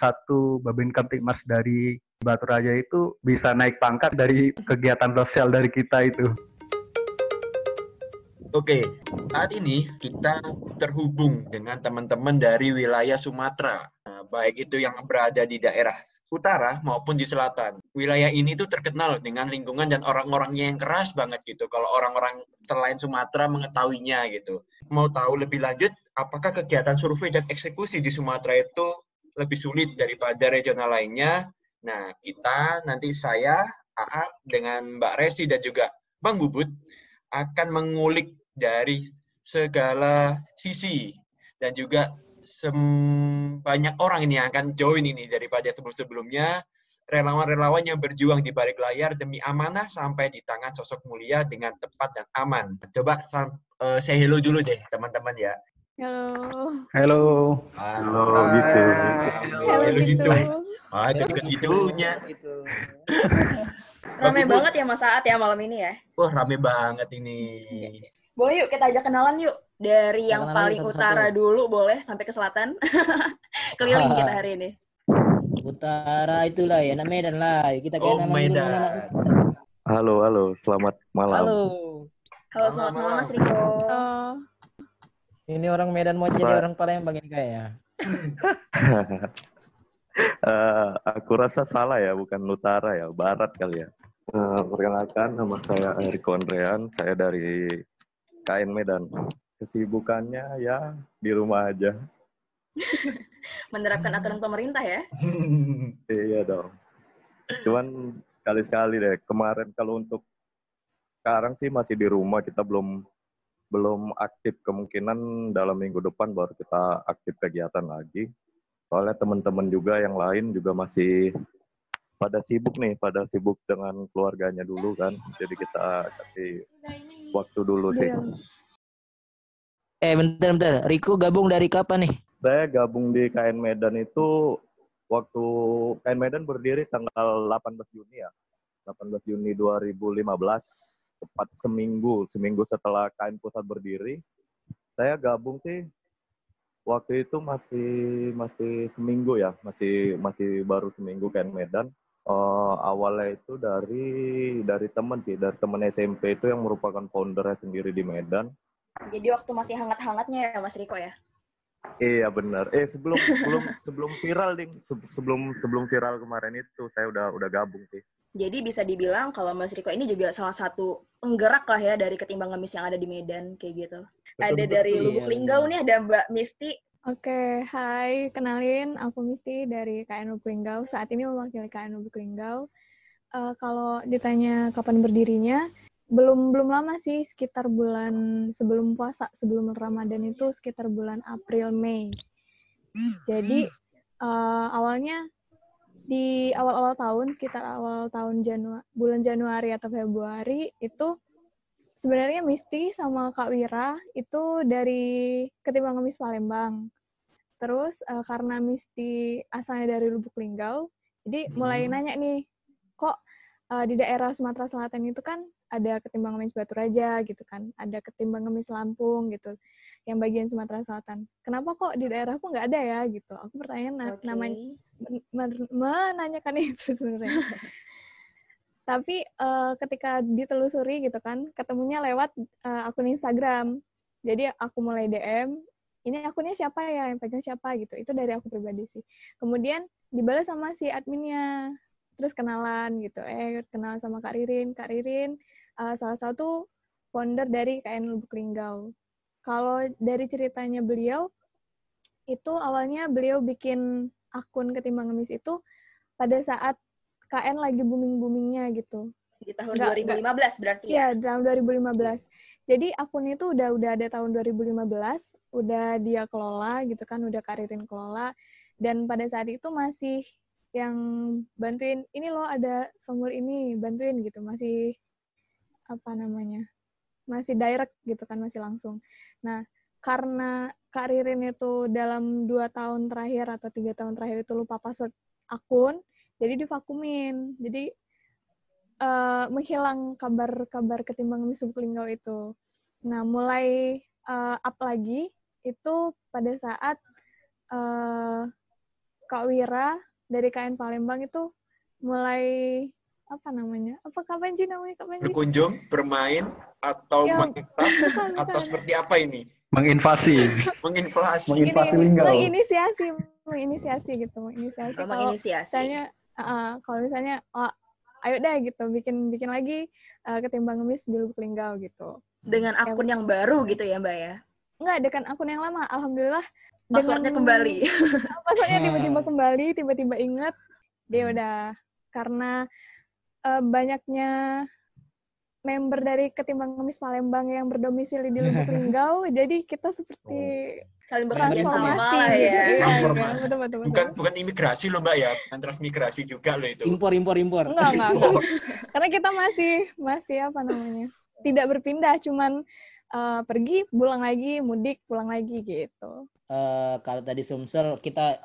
satu Babin Kamtipmas dari Batu Raja itu bisa naik pangkat dari kegiatan sosial dari kita itu. Oke, saat ini kita terhubung dengan teman-teman dari wilayah Sumatera, nah, baik itu yang berada di daerah utara maupun di selatan. Wilayah ini tuh terkenal dengan lingkungan dan orang-orangnya yang keras banget gitu. Kalau orang-orang selain Sumatera mengetahuinya gitu. Mau tahu lebih lanjut, apakah kegiatan survei dan eksekusi di Sumatera itu lebih sulit daripada regional lainnya? Nah, kita nanti saya, AA, dengan Mbak Resi dan juga Bang Bubut akan mengulik dari segala sisi dan juga banyak orang ini yang akan join ini daripada sebelum-sebelumnya relawan-relawan yang berjuang di balik layar demi amanah sampai di tangan sosok mulia dengan tepat dan aman. Coba uh, saya hello dulu deh teman-teman ya. Halo. Halo. Halo, Halo gitu. Halo, Halo gitu. gitu. Ah, itu ikut gitunya. Rame banget ya Mas Saat ya malam ini ya. Wah, rame banget ini. Boleh yuk kita ajak kenalan yuk. Dari yang Kenalan paling satu-satu. utara dulu boleh sampai ke selatan. Keliling kita hari ini. Utara itulah ya, nama Medan lah. Kita Oh, kayak nama Medan. dulu, nama- Halo, halo, selamat malam. Halo. Halo selamat malam Mas Riko. Oh, Ini orang Medan mau jadi orang Palembang ini kayak. Eh, aku rasa salah ya, bukan utara ya, barat kali ya. Eh, perkenalkan, nama saya Erik Konrean, saya dari KN Medan. Kesibukannya ya di rumah aja. Menerapkan aturan pemerintah ya. Iya dong. Cuman sekali-sekali deh. Kemarin kalau untuk sekarang sih masih di rumah, kita belum belum aktif. Kemungkinan dalam minggu depan baru kita aktif kegiatan lagi. Soalnya teman-teman juga yang lain juga masih pada sibuk nih, pada sibuk dengan keluarganya dulu kan. Jadi kita kasih waktu dulu sih. Beliau. Eh, bentar, bentar. Riko gabung dari kapan nih? Saya gabung di KN Medan itu waktu KN Medan berdiri tanggal 18 Juni ya. 18 Juni 2015, tepat seminggu, seminggu setelah KN Pusat berdiri. Saya gabung sih waktu itu masih masih seminggu ya, masih masih baru seminggu KN Medan. Eh, awalnya itu dari dari teman sih, dari teman SMP itu yang merupakan foundernya sendiri di Medan. Jadi waktu masih hangat-hangatnya ya Mas Riko ya. Iya benar. Eh sebelum sebelum sebelum viral ding, Se- sebelum sebelum viral kemarin itu saya udah udah gabung sih. Jadi bisa dibilang kalau Mas Riko ini juga salah satu penggerak lah ya dari ketimbang ngemis yang ada di Medan kayak gitu. ada dari betul. Lubuk Iya, Linggau benar. nih ada Mbak Misti. Oke, hai. Kenalin, aku Misti dari KN Lubuk Linggau. Saat ini mewakili KN Lubuk Linggau. Eh, kalau ditanya kapan berdirinya, belum belum lama sih, sekitar bulan sebelum puasa, sebelum Ramadan itu sekitar bulan April Mei. Jadi eh, awalnya di awal-awal tahun, sekitar awal tahun Januari, bulan Januari atau Februari itu sebenarnya Misti sama Kak Wira itu dari Ketimbang Ngemis Palembang. Terus eh, karena Misti asalnya dari Lubuk Linggau, jadi mulai Hmm. nanya nih, kok eh, di daerah Sumatera Selatan itu kan ada Ketimbang Ngemis Batu Raja gitu kan, ada Ketimbang Ngemis Lampung gitu, yang bagian Sumatera Selatan. Kenapa kok di daerahku nggak ada ya gitu? Aku bertanya na- Oke. namanya menanyakan itu sebenarnya. Tapi eh, ketika ditelusuri gitu kan, ketemunya lewat eh, akun Instagram. Jadi aku mulai DM, ini akunnya siapa ya, yang pegang siapa gitu. Itu dari aku pribadi sih. Kemudian dibalas sama si adminnya. Terus kenalan gitu. Eh, kenalan sama Kak Ririn. Kak Ririn eh, salah satu founder dari KN Lubuk Linggau. Kalau dari ceritanya beliau, itu awalnya beliau bikin akun Ketimbang Ngemis itu pada saat KN lagi booming-boomingnya gitu. Di tahun Nggak, 2015 berarti ya. Iya, tahun 2015. Jadi akun itu udah udah ada tahun 2015, udah dia kelola gitu kan, udah karirin kelola. Dan pada saat itu masih yang bantuin, ini loh ada sumur ini, bantuin gitu, masih apa namanya, masih direct gitu kan, masih langsung. Nah, karena Kak Ririn itu dalam dua tahun terakhir atau tiga tahun terakhir itu lupa password akun, jadi divakumin. Jadi eh, menghilang kabar-kabar ketimbang Misuk Linggau itu. Nah, mulai eh, up lagi itu pada saat eh, Kak Wira dari KN Palembang itu mulai apa namanya? Apa kapan sih namanya Kak Panji? Berkunjung, bermain, atau Ya, atau seperti apa ini? Menginvasi. Menginflasi. Mengin- Ini, Invasi ini, linggau. menginisiasi, menginisiasi gitu, menginisiasi. Kalau misalnya, uh, kalau misalnya, oh, ayo deh gitu, bikin bikin lagi uh, ketimbang ngemis di Lubuk Linggau gitu. Dengan akun yang baru gitu ya Mbak ya. Enggak, dengan akun yang lama, alhamdulillah. Passwordnya dengan- kembali. Passwordnya tiba-tiba kembali, tiba-tiba inget. Dia udah karena uh, banyaknya member dari Ketimbang Ngemis Palembang yang berdomisili di Lubuk Linggau, jadi kita seperti Saling bekerja sama transformasi lah ya. Betul. Bukan bukan imigrasi loh Mbak ya, bukan transmigrasi juga loh itu. Impor, impor, impor. Enggak, enggak, enggak. Karena kita masih masih apa namanya? Tidak berpindah, cuman uh, pergi, pulang lagi, mudik, pulang lagi gitu. Eh, kalau tadi Sumsel, kita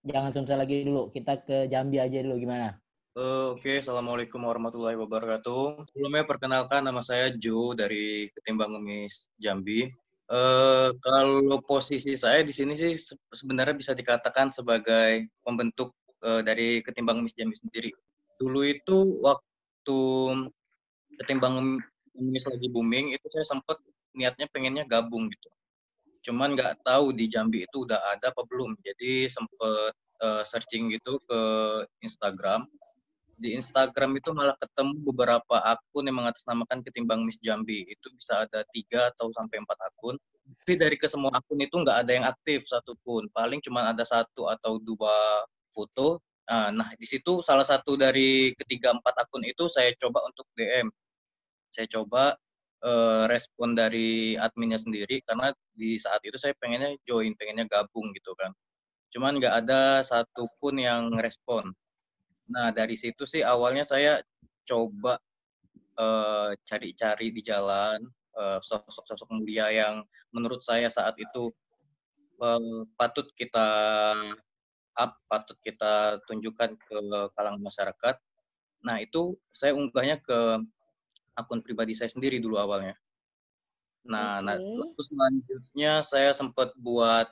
jangan Sumsel lagi dulu. Kita ke Jambi aja dulu gimana? Eh, Oke, Assalamualaikum warahmatullahi wabarakatuh. Sebelumnya perkenalkan nama saya Jo dari Ketimbang Ngemis Jambi. Eh, kalau posisi saya di sini sih se- sebenarnya bisa dikatakan sebagai pembentuk eh, dari Ketimbang Ngemis Jambi sendiri. Dulu itu waktu Ketimbang Ngemis lagi booming, itu saya sempat niatnya pengennya gabung gitu. Cuman nggak tahu di Jambi itu udah ada apa belum. Jadi sempat searching gitu ke Instagram di Instagram itu malah ketemu beberapa akun yang mengatasnamakan ketimbang Miss Jambi. Itu bisa ada tiga atau sampai empat akun. Tapi dari kesemua akun itu nggak ada yang aktif satupun. Paling cuma ada satu atau dua foto. Nah, nah di situ salah satu dari ketiga empat akun itu saya coba untuk DM saya coba eh, respon dari adminnya sendiri karena di saat itu saya pengennya join pengennya gabung gitu kan. Cuman nggak ada satupun yang respon Nah, dari situ sih awalnya saya coba eh, cari-cari di jalan eh, sosok-sosok mulia yang menurut saya saat itu eh, patut kita up, patut kita tunjukkan ke kalangan masyarakat. Nah, itu saya unggahnya ke akun pribadi saya sendiri dulu awalnya. Nah, nah, Oke. lalu selanjutnya saya sempat buat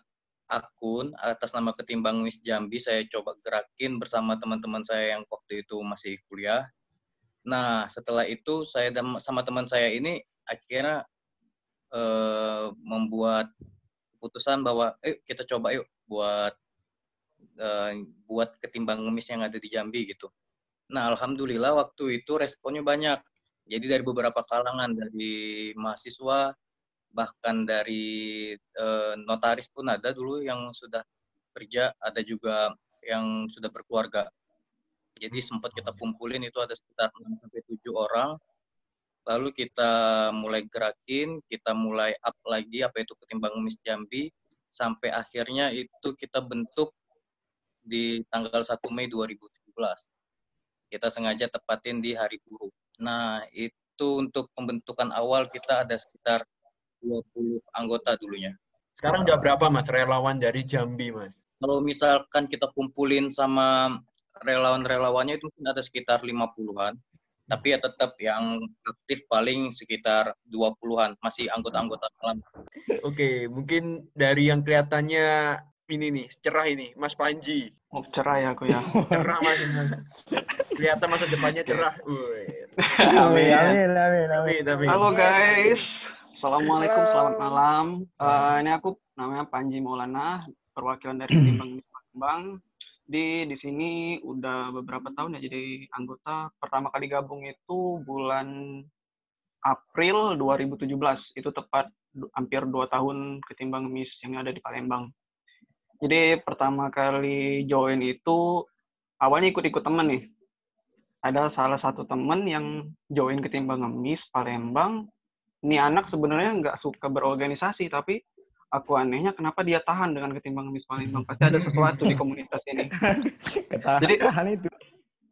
akun atas nama Ketimbang Miss Jambi saya coba gerakin bersama teman-teman saya yang waktu itu masih kuliah. Nah, setelah itu saya sama teman saya ini akhirnya eh, membuat keputusan bahwa ayo kita coba yuk buat eh, buat ketimbang ngemis yang ada di Jambi gitu. Nah, alhamdulillah waktu itu responnya banyak. Jadi dari beberapa kalangan dari mahasiswa bahkan dari eh, notaris pun ada dulu yang sudah kerja, ada juga yang sudah berkeluarga. Jadi sempat kita kumpulin itu ada sekitar 6 sampai 7 orang. Lalu kita mulai gerakin, kita mulai up lagi apa itu ketimbang Miss Jambi sampai akhirnya itu kita bentuk di tanggal 1 Mei 2017. Kita sengaja tepatin di hari buruh. Nah, itu untuk pembentukan awal kita ada sekitar 20 anggota dulunya. Sekarang udah berapa Mas relawan dari Jambi Mas? Kalau misalkan kita kumpulin sama relawan-relawannya itu mungkin ada sekitar 50-an. Tapi ya tetap yang aktif paling sekitar 20-an, masih anggota-anggota lama. Oke, mungkin dari yang kelihatannya ini nih, cerah ini, Mas Panji. Oh, cerah ya aku ya. Cerah Mas, Mas. Kelihatan masa depannya cerah. Wih. amin. amin, amin, Amin, amin. Halo guys. Assalamualaikum, Halo. selamat malam. Eh, ini aku namanya Panji Maulana, perwakilan dari Timbang Miss Palembang. Di di sini udah beberapa tahun ya jadi anggota. Pertama kali gabung itu bulan April 2017. Itu tepat hampir dua tahun ketimbang Miss yang ada di Palembang. Jadi pertama kali join itu awalnya ikut-ikut temen nih. Ada salah satu temen yang join ketimbang Miss Palembang. Ini anak sebenarnya nggak suka berorganisasi, tapi aku anehnya kenapa dia tahan dengan ketimbang Miss Palembang. Pasti ada sesuatu di komunitas ini. Jadi- Ketahan itu.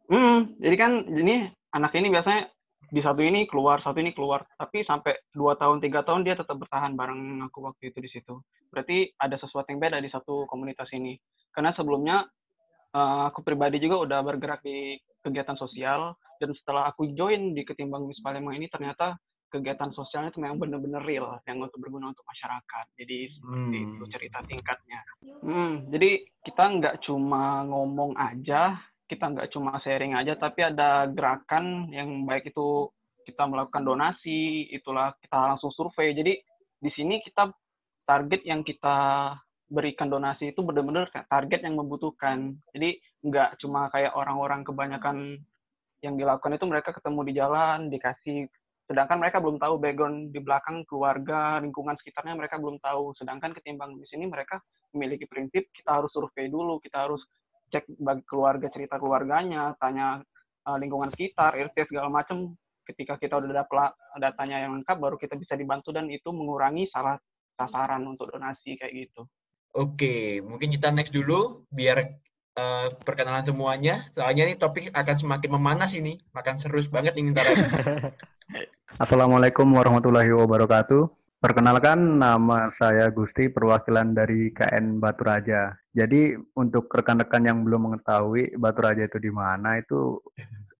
Hmm, jadi kan ini anak ini biasanya di satu ini keluar, satu ini keluar, tapi sampai dua tahun tiga tahun dia tetap bertahan bareng aku waktu itu di situ. Berarti ada sesuatu yang beda di satu komunitas ini. Karena sebelumnya eh, aku pribadi juga udah bergerak di kegiatan sosial dan setelah aku join di ketimbang Miss Palembang ini ternyata kegiatan sosialnya itu memang benar-benar real yang untuk berguna untuk masyarakat. Jadi seperti Hmm. itu cerita tingkatnya. Hmm, jadi kita nggak cuma ngomong aja, kita nggak cuma sharing aja, tapi ada gerakan yang baik itu kita melakukan donasi, itulah kita langsung survei. Jadi di sini kita target yang kita berikan donasi itu benar-benar target yang membutuhkan. Jadi nggak cuma kayak orang-orang kebanyakan yang dilakukan itu mereka ketemu di jalan, dikasih sedangkan mereka belum tahu background di belakang keluarga lingkungan sekitarnya mereka belum tahu. Sedangkan ketimbang di sini mereka memiliki prinsip kita harus survei dulu kita harus cek bagi keluarga cerita keluarganya tanya uh, lingkungan sekitar RT segala macam ketika kita udah dapat datanya yang lengkap baru kita bisa dibantu dan itu mengurangi salah sasaran untuk donasi kayak gitu. Oke, mungkin kita next dulu biar uh, perkenalan semuanya. Soalnya ini topik akan semakin memanas ini, makan seru banget ini ntar. Assalamualaikum warahmatullahi wabarakatuh. Perkenalkan nama saya Gusti, perwakilan dari KN Batu Raja. Jadi untuk rekan-rekan yang belum mengetahui Batu Raja itu di mana, itu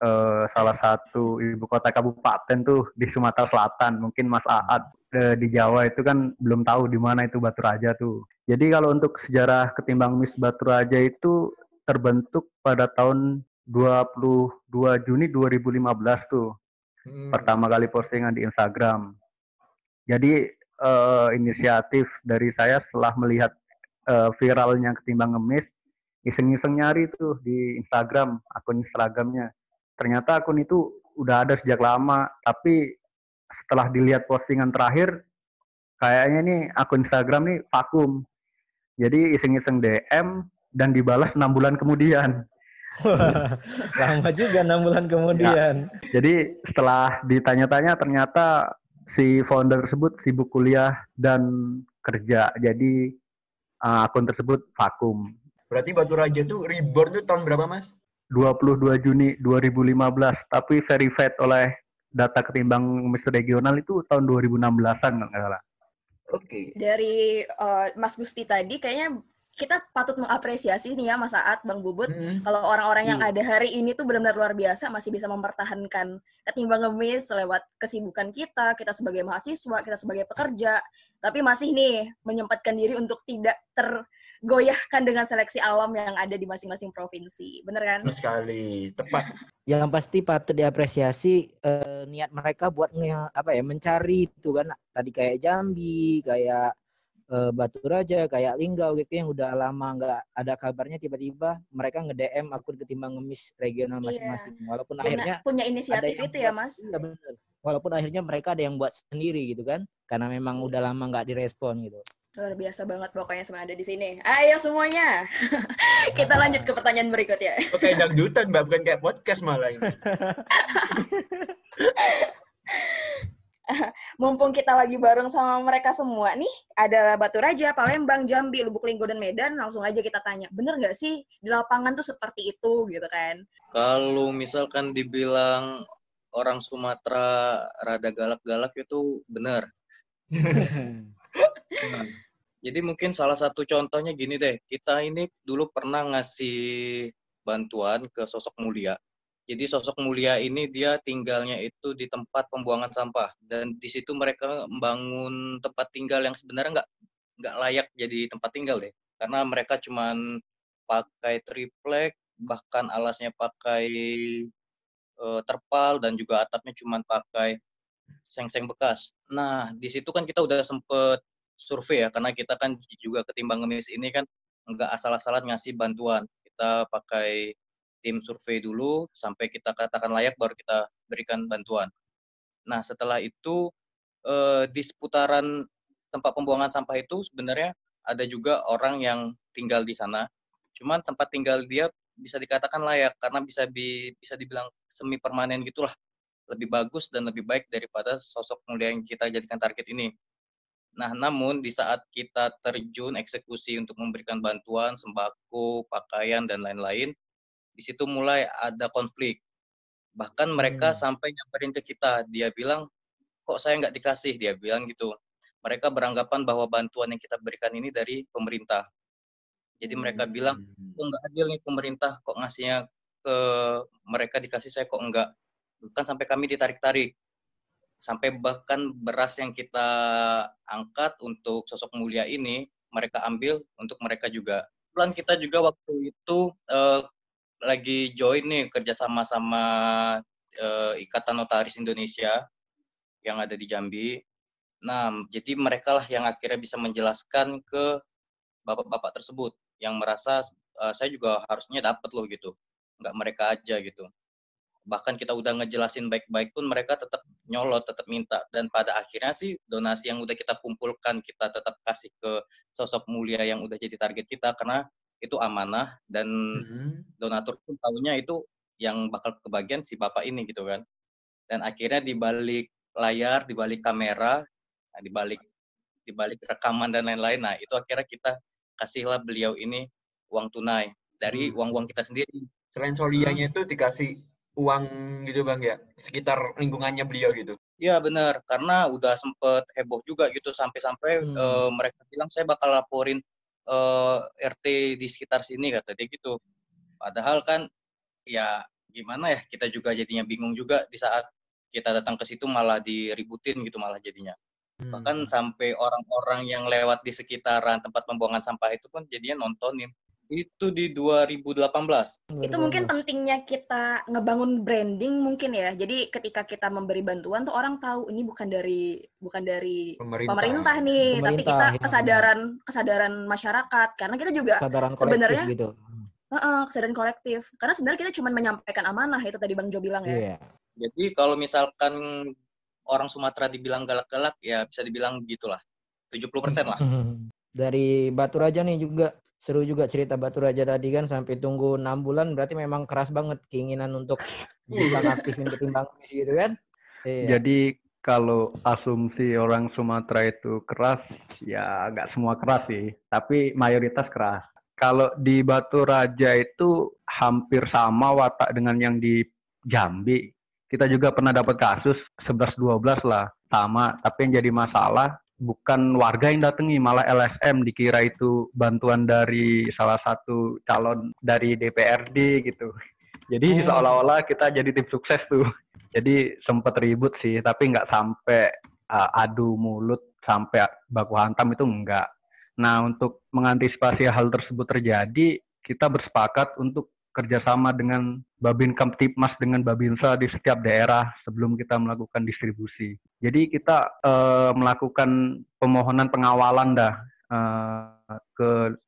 eh, salah satu ibu kota kabupaten tuh di Sumatera Selatan. Mungkin Mas Aad eh, di Jawa itu kan belum tahu di mana itu Batu Raja tuh. Jadi kalau untuk sejarah ketimbang Mis Batu Raja itu terbentuk pada tahun 22 Juni 2015 tuh Hmm. pertama kali postingan di Instagram. Jadi eh, inisiatif dari saya setelah melihat eh, viralnya ketimbang ngemis, iseng-iseng nyari tuh di Instagram akun Instagramnya. Ternyata akun itu udah ada sejak lama, tapi setelah dilihat postingan terakhir, kayaknya nih akun Instagram nih vakum. Jadi iseng-iseng DM dan dibalas enam bulan kemudian. Lama juga enam bulan kemudian. Jadi setelah ditanya-tanya ternyata si founder tersebut sibuk kuliah dan kerja. Jadi uh, akun tersebut vakum. Berarti Batu Raja tuh reborn tuh tahun berapa, Mas? 22 Juni 2015, tapi verified oleh data ketimbang Miss regional itu tahun 2016-an nggak salah. Oke. Dari uh, Mas Gusti tadi kayaknya kita patut mengapresiasi nih ya Mas Saat, Bang Bubut. Hmm. Kalau orang-orang yang Iya. ada hari ini tuh benar-benar luar biasa, masih bisa mempertahankan ketimbang ngemis lewat kesibukan kita, kita sebagai mahasiswa, kita sebagai pekerja, tapi masih nih menyempatkan diri untuk tidak tergoyahkan dengan seleksi alam yang ada di masing-masing provinsi. Bener kan? Benar sekali, tepat. Yang pasti patut diapresiasi eh, niat mereka buat nge, apa ya mencari itu kan tadi kayak Jambi, kayak eh, Batu Raja, kayak Linggau gitu yang udah lama nggak ada kabarnya tiba-tiba mereka nge-DM akun ketimbang ngemis regional Iya. masing-masing. Walaupun Punya, akhirnya punya inisiatif itu ya, Mas? Iya benar. Walaupun akhirnya mereka ada yang buat sendiri gitu kan, karena memang udah lama nggak direspon gitu. Luar biasa banget pokoknya semua ada di sini. Ayo semuanya. Kita lanjut ke pertanyaan berikutnya. Oke, dangdutan, Mbak, bukan kayak podcast malah ini. Mumpung kita lagi bareng sama mereka semua nih, ada Batu Raja, Palembang, Jambi, Lubuk Linggo, dan Medan, langsung aja kita tanya, bener nggak sih di lapangan tuh seperti itu gitu kan? Kalau misalkan dibilang orang Sumatera rada galak-galak itu benar. Nah, jadi mungkin salah satu contohnya gini deh, kita ini dulu pernah ngasih bantuan ke sosok mulia. Jadi sosok mulia ini dia tinggalnya itu di tempat pembuangan sampah dan di situ mereka membangun tempat tinggal yang sebenarnya nggak nggak layak jadi tempat tinggal deh, karena mereka cuman pakai triplek, bahkan alasnya pakai eh, terpal dan juga atapnya cuman pakai seng-seng bekas. Nah, di situ kan kita udah sempet survei ya, karena kita kan juga ketimbang ngemis ini kan nggak asal-asalan ngasih bantuan. Kita pakai tim survei dulu, sampai kita katakan layak, baru kita berikan bantuan. Nah, setelah itu, eh, di seputaran tempat pembuangan sampah itu sebenarnya ada juga orang yang tinggal di sana. Cuman tempat tinggal dia bisa dikatakan layak, karena bisa bi- bisa dibilang semi permanen gitulah lebih bagus dan lebih baik daripada sosok mulia yang kita jadikan target ini. Nah, namun di saat kita terjun eksekusi untuk memberikan bantuan sembako, pakaian dan lain-lain, di situ mulai ada konflik. Bahkan mereka sampai nyamperin ke kita, dia bilang, kok saya nggak dikasih? Dia bilang gitu. Mereka beranggapan bahwa bantuan yang kita berikan ini dari pemerintah. Jadi mereka bilang, kok nggak adil nih pemerintah, kok ngasihnya ke mereka dikasih saya kok enggak. Bahkan sampai kami ditarik-tarik. sampai bahkan beras yang kita angkat untuk sosok mulia ini mereka ambil untuk mereka juga. Plan kita juga waktu itu uh, lagi join nih kerja sama sama uh, Ikatan Notaris Indonesia yang ada di Jambi. Nah, jadi mereka lah yang akhirnya bisa menjelaskan ke bapak-bapak tersebut yang merasa uh, saya juga harusnya dapat loh gitu, nggak mereka aja gitu bahkan kita udah ngejelasin baik-baik pun mereka tetap nyolot, tetap minta. Dan pada akhirnya sih donasi yang udah kita kumpulkan kita tetap kasih ke sosok mulia yang udah jadi target kita karena itu amanah dan mm-hmm. donatur pun tahunya itu yang bakal kebagian si bapak ini gitu kan. Dan akhirnya di balik layar, di balik kamera, nah, di balik di balik rekaman dan lain-lain, nah itu akhirnya kita kasihlah beliau ini uang tunai dari hmm. uang-uang kita sendiri. Selain solianya itu dikasih uang gitu bang ya sekitar lingkungannya beliau gitu Iya benar karena udah sempet heboh juga gitu sampai-sampai hmm. uh, mereka bilang saya bakal laporin uh, eh, RT di sekitar sini kata dia gitu. Padahal kan ya gimana ya kita juga jadinya bingung juga di saat kita datang ke situ malah diributin gitu malah jadinya. Hmm. bahkan sampai orang-orang yang lewat di sekitaran tempat pembuangan sampah itu pun jadinya nontonin itu di 2018. Itu mungkin pentingnya kita ngebangun branding mungkin ya. Jadi ketika kita memberi bantuan tuh orang tahu ini bukan dari bukan dari pemerintah, pemerintah nih, pemerintah, tapi kita ya. kesadaran kesadaran masyarakat karena kita juga sebenarnya gitu. Uh, uh, kesadaran kolektif. Karena sebenarnya kita cuma menyampaikan amanah itu tadi Bang Jo bilang ya. Yeah. Jadi kalau misalkan orang Sumatera dibilang galak-galak ya bisa dibilang begitulah. 70% lah. Dari Batu Raja nih juga seru juga cerita Batu Raja tadi kan sampai tunggu enam bulan berarti memang keras banget keinginan untuk bisa aktifin ketimbang gitu kan. Iya. Jadi kalau asumsi orang Sumatera itu keras, ya nggak semua keras sih, tapi mayoritas keras. Kalau di Batu Raja itu hampir sama watak dengan yang di Jambi. Kita juga pernah dapat kasus 11-12 lah, sama. Tapi yang jadi masalah bukan warga yang datangi malah LSM dikira itu bantuan dari salah satu calon dari DPRD gitu. Jadi oh. seolah-olah kita jadi tim sukses tuh. Jadi sempet ribut sih tapi nggak sampai uh, adu mulut sampai baku hantam itu enggak nah untuk mengantisipasi hal tersebut terjadi kita bersepakat untuk kerjasama dengan Babin Kamtipmas dengan Babinsa di setiap daerah sebelum kita melakukan distribusi. Jadi kita uh, melakukan pemohonan pengawalan dah uh, ke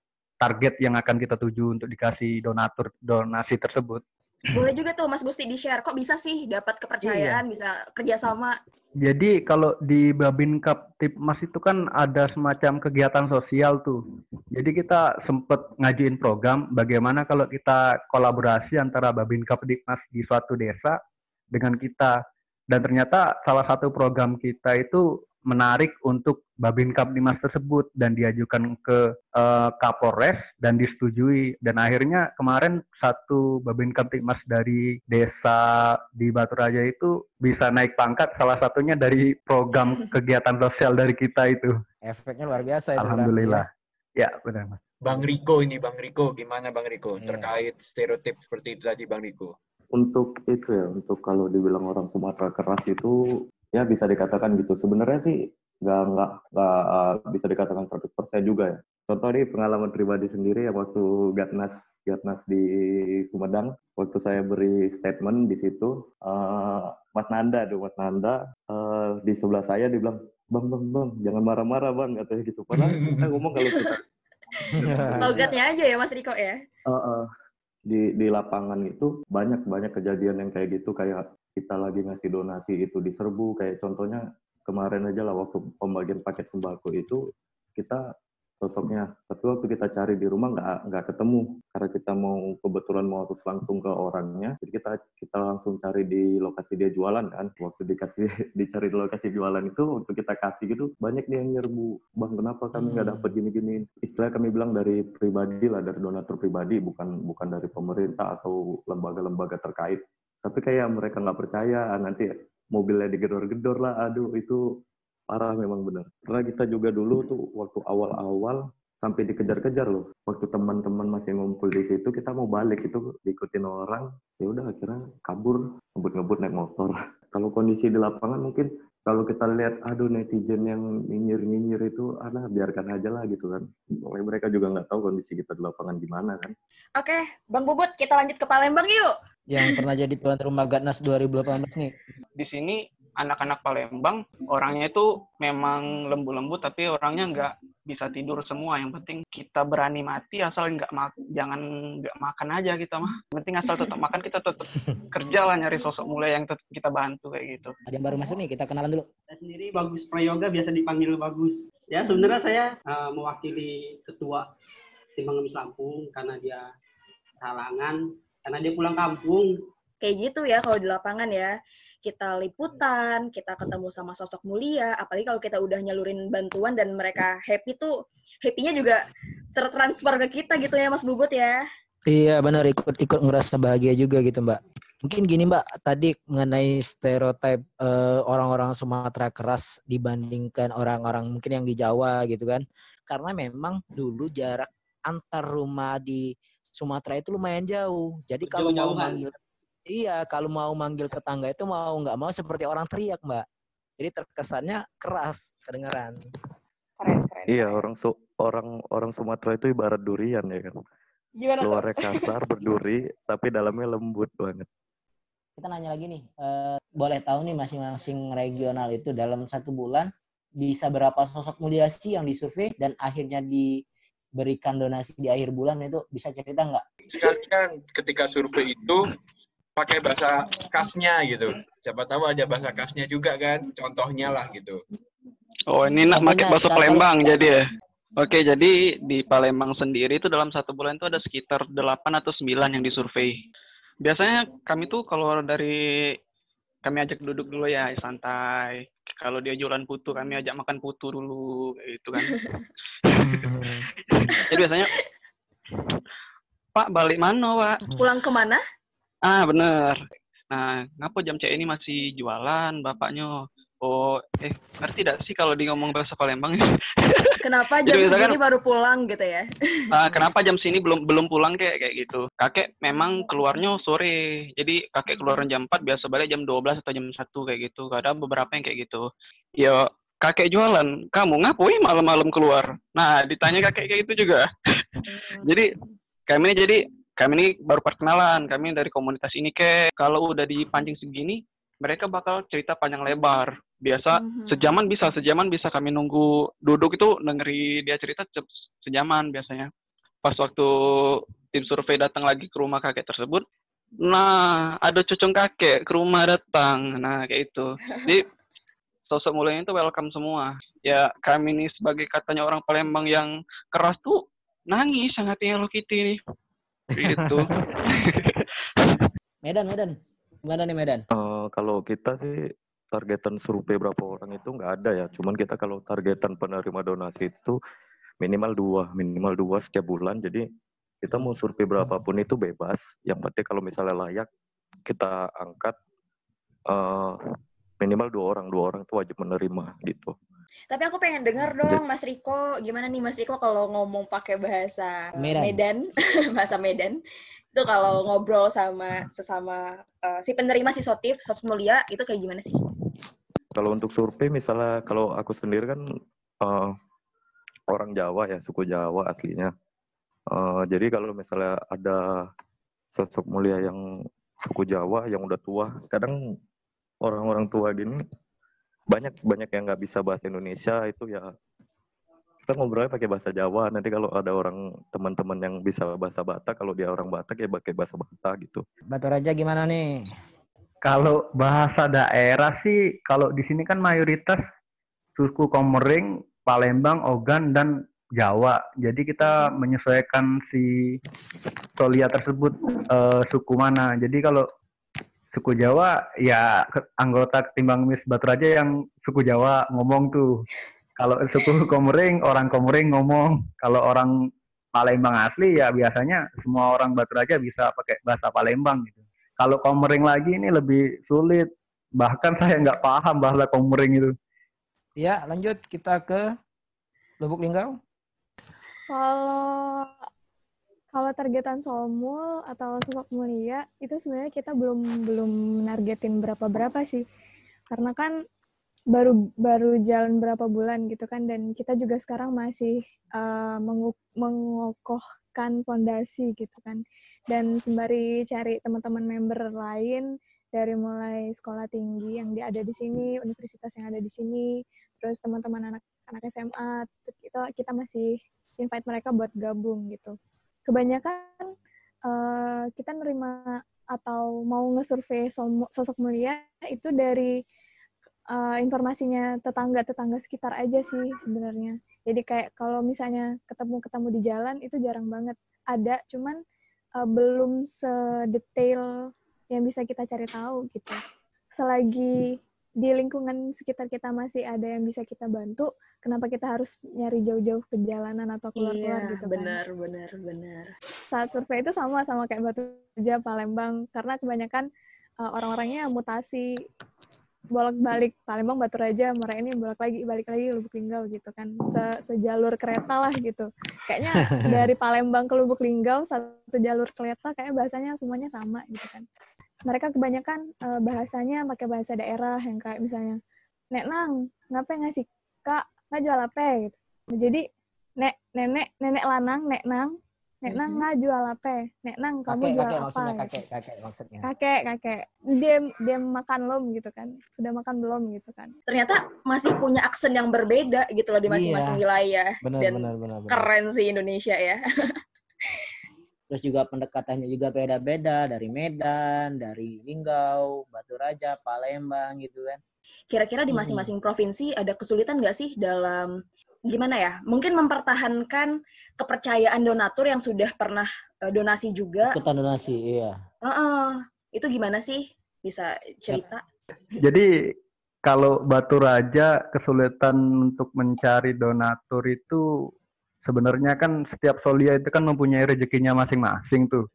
target yang akan kita tuju untuk dikasih donatur donasi tersebut. Boleh juga tuh Mas Gusti di-share, kok bisa sih dapat kepercayaan, iya. bisa kerjasama jadi kalau di Babin Tipmas itu kan ada semacam kegiatan sosial tuh. Jadi kita sempat ngajuin program bagaimana kalau kita kolaborasi antara Babin Tipmas di suatu desa dengan kita. Dan ternyata salah satu program kita itu menarik untuk Babin Kapdimas tersebut dan diajukan ke uh, Kapolres dan disetujui dan akhirnya kemarin satu Babin Kapdimas dari desa di Batu Raja itu bisa naik pangkat salah satunya dari program kegiatan sosial dari kita itu. Efeknya luar biasa itu. Alhamdulillah. Ya, ya benar Mas. Bang Riko ini Bang Riko gimana Bang Riko yeah. terkait stereotip seperti itu tadi Bang Riko? Untuk itu ya, untuk kalau dibilang orang Sumatera keras itu ya bisa dikatakan gitu. Sebenarnya sih nggak nggak nggak uh, bisa dikatakan 100% juga ya. Contoh nih pengalaman pribadi sendiri ya waktu Gatnas Gatnas di Sumedang, waktu saya beri statement di situ, uh, Mas Nanda tuh Mas Nanda uh, di sebelah saya dibilang, bang bang bang jangan marah-marah bang katanya gitu. Padahal kita ngomong kalau kita Logatnya aja ya Mas Riko ya. Uh, uh, di di lapangan itu banyak banyak kejadian yang kayak gitu kayak kita lagi ngasih donasi itu diserbu kayak contohnya kemarin aja lah waktu pembagian paket sembako itu kita sosoknya tapi waktu kita cari di rumah nggak nggak ketemu. Karena kita mau kebetulan mau harus langsung ke orangnya jadi kita kita langsung cari di lokasi dia jualan kan. Waktu dikasih dicari di lokasi jualan itu waktu kita kasih gitu banyak dia yang nyerbu. Bang kenapa kami nggak hmm. dapat gini-gini istilah kami bilang dari pribadi lah dari donatur pribadi bukan bukan dari pemerintah atau lembaga-lembaga terkait tapi kayak mereka nggak percaya nanti mobilnya digedor-gedor lah aduh itu parah memang benar karena kita juga dulu tuh waktu awal-awal sampai dikejar-kejar loh waktu teman-teman masih ngumpul di situ kita mau balik itu diikutin orang ya udah akhirnya kabur ngebut-ngebut naik motor kalau kondisi di lapangan mungkin kalau kita lihat aduh netizen yang nyinyir-nyinyir itu alah biarkan aja lah gitu kan. Mereka juga nggak tahu kondisi kita di lapangan gimana kan. Oke, Bang Bubut, kita lanjut ke Palembang yuk. Yang pernah jadi tuan rumah Gatnas 2018 nih. Di sini anak-anak Palembang orangnya itu memang lembu-lembu tapi orangnya nggak bisa tidur semua. Yang penting kita berani mati asal nggak mak jangan nggak makan aja kita mah. Yang penting asal tetap makan kita tetap kerja lah nyari sosok mulia yang tetap kita bantu kayak gitu. Ada yang baru masuk nih, kita kenalan dulu. Saya sendiri Bagus Prayoga biasa dipanggil Bagus. Ya sebenarnya saya uh, mewakili ketua Timbang Ngemis Lampung karena dia halangan karena dia pulang kampung. Kayak gitu ya kalau di lapangan ya. Kita liputan kita ketemu sama sosok mulia. Apalagi kalau kita udah nyalurin bantuan dan mereka happy tuh happynya juga tertransfer ke kita gitu ya Mas Bubut ya. Iya benar. Ikut ikut ngerasa bahagia juga gitu Mbak. Mungkin gini Mbak, tadi mengenai stereotip eh, orang-orang Sumatera keras dibandingkan orang-orang mungkin yang di Jawa gitu kan. Karena memang dulu jarak antar rumah di Sumatera itu lumayan jauh. Jadi kalau mau manggil Iya, kalau mau manggil tetangga itu mau nggak mau seperti orang teriak, Mbak. Jadi terkesannya keras kedengaran. keren keren Iya orang su orang orang Sumatera itu ibarat durian ya kan. gimana tuh Luarnya kasar berduri tapi dalamnya lembut banget. Kita nanya lagi nih, eh, boleh tahu nih masing-masing regional itu dalam satu bulan bisa berapa sosok mulia sih yang disurvei dan akhirnya diberikan donasi di akhir bulan itu bisa cerita nggak? Sekalian ketika survei itu pakai bahasa khasnya gitu. Siapa tahu ada bahasa khasnya juga kan, contohnya lah gitu. Oh ini nak pakai bahasa Palembang jadi ya. Oke, jadi di Palembang sendiri itu dalam satu bulan itu ada sekitar 8 atau 9 yang disurvei. Biasanya kami tuh kalau dari kami ajak duduk dulu ya santai. Kalau dia jualan putu, kami ajak makan putu dulu gitu kan. Jadi biasanya Pak balik mana, Pak? pulang ke mana Ah, bener. Nah, ngapa jam C ini masih jualan bapaknya? Oh, eh, ngerti tidak sih kalau di ngomong bahasa Palembang? kenapa Jadi jam misalkan- segini baru pulang gitu ya Ah, kenapa jam sini belum belum pulang kayak kayak gitu? Kakek memang keluarnya sore. Jadi kakek keluar jam 4 biasa balik jam 12 atau jam 1 kayak gitu. Ada beberapa yang kayak gitu. Ya, kakek jualan. Kamu ngapain malam-malam keluar? Nah, ditanya kakek kayak gitu juga. jadi kami ini jadi kami ini baru perkenalan. Kami dari komunitas ini kayak kalau udah dipancing segini, mereka bakal cerita panjang lebar. Biasa Mhm. sejaman bisa, sejaman bisa kami nunggu duduk itu dengeri dia cerita sejaman biasanya. Pas waktu tim survei datang lagi ke rumah kakek tersebut, nah ada cucung kakek ke rumah datang, nah kayak itu. Jadi sosok mulianya itu welcome semua. Ya kami ini sebagai katanya orang Palembang yang keras tuh nangis sangat Hello Kitty nih. Gitu. Medan, Medan. Gimana nih Medan? Eh, kalau kita sih targetan survei berapa orang itu nggak ada ya. Cuman kita kalau targetan penerima donasi itu minimal dua, minimal dua setiap bulan. Jadi kita mau survei berapapun itu bebas. Yang penting kalau misalnya layak kita angkat eh, minimal dua orang, dua orang itu wajib menerima gitu. Tapi aku pengen denger dong, Mas Riko, gimana nih Mas Riko kalau ngomong pakai bahasa Medan. bahasa Medan, itu kalau ngobrol sama sesama eh, si penerima si sotif, sosok mulia, itu kayak gimana sih? Kalau untuk survei misalnya kalau aku sendiri kan eh, orang Jawa ya, suku Jawa aslinya. Eh, jadi kalau misalnya ada sosok mulia yang suku Jawa yang udah tua, kadang orang-orang tua gini banyak banyak yang nggak bisa bahasa Indonesia itu ya kita ngobrolnya pakai bahasa Jawa. Nanti kalau ada orang teman-teman yang bisa bahasa Batak, kalau dia orang Batak ya pakai bahasa Batak gitu. Batu Raja gimana nih? Kalau bahasa daerah sih, kalau di sini kan mayoritas suku Komering, Palembang, Ogan, dan Jawa. Jadi kita menyesuaikan si Tolia tersebut eh, suku mana. Jadi kalau suku Jawa, ya anggota ketimbang Mis Batu Raja yang suku Jawa ngomong tuh. Kalau suku Komering, orang Komering ngomong. Kalau orang Palembang asli ya biasanya semua orang Batu Raja bisa pakai bahasa Palembang gitu. Kalau Komering lagi ini lebih sulit. Bahkan saya nggak paham bahasa Komering itu. Ya, lanjut kita ke Lubuk Linggau. Kalau kalau targetan Solmul atau sosok mulia itu sebenarnya kita belum belum menargetin berapa berapa sih, karena kan baru baru jalan berapa bulan gitu kan dan kita juga sekarang masih uh, mengokohkan fondasi gitu kan dan sembari cari teman-teman member lain dari mulai sekolah tinggi yang ada di sini universitas yang ada di sini terus teman-teman anak anak SMA kita kita masih invite mereka buat gabung gitu kebanyakan uh, kita nerima atau mau ngesurvei sosok mulia itu dari uh, informasinya tetangga-tetangga sekitar aja sih sebenarnya. Jadi kayak kalau misalnya ketemu-ketemu di jalan itu jarang banget ada, cuman uh, belum sedetail yang bisa kita cari tahu gitu. Selagi di lingkungan sekitar kita masih ada yang bisa kita bantu, kenapa kita harus nyari jauh-jauh ke jalanan atau keluar-keluar iya, gitu kan? Benar, benar, benar. Saat survei itu sama sama kayak Batu Raja, Palembang, karena kebanyakan uh, orang-orangnya mutasi bolak-balik. Palembang Batu Raja Muara ini bolak lagi balik lagi Lubuk Linggau gitu kan. Se sejalur kereta lah gitu. Kayaknya dari Palembang ke Lubuk Linggau satu jalur kereta kayaknya bahasanya semuanya sama gitu kan. Mereka kebanyakan uh, bahasanya pakai bahasa daerah yang kayak misalnya nek nang ngapain ngasih kak? Nggak jual apa gitu. Jadi nek nenek nenek lanang nek nang Nek nang nggak jual apa? Nek nang kamu kakek, jual kakek, apa? Maksudnya gitu. kakek, kakek maksudnya. Kakek, kakek. Dia dia makan belum gitu kan? Sudah makan belum gitu kan? Ternyata masih punya aksen yang berbeda gitu loh di masing-masing Iya. wilayah. Benar, Dan benar, benar, benar. keren sih Indonesia ya. Terus juga pendekatannya juga beda-beda dari Medan, dari Linggau, Batu Raja, Palembang gitu kan. Kira-kira di masing-masing provinsi ada kesulitan nggak sih dalam gimana ya? Mungkin mempertahankan kepercayaan donatur yang sudah pernah eh, donasi juga. Ikutan donasi, iya. Heeh. itu gimana sih? Bisa cerita? Jadi kalau Batu Raja kesulitan untuk mencari donatur itu sebenarnya kan setiap solia itu kan mempunyai rezekinya masing-masing tuh.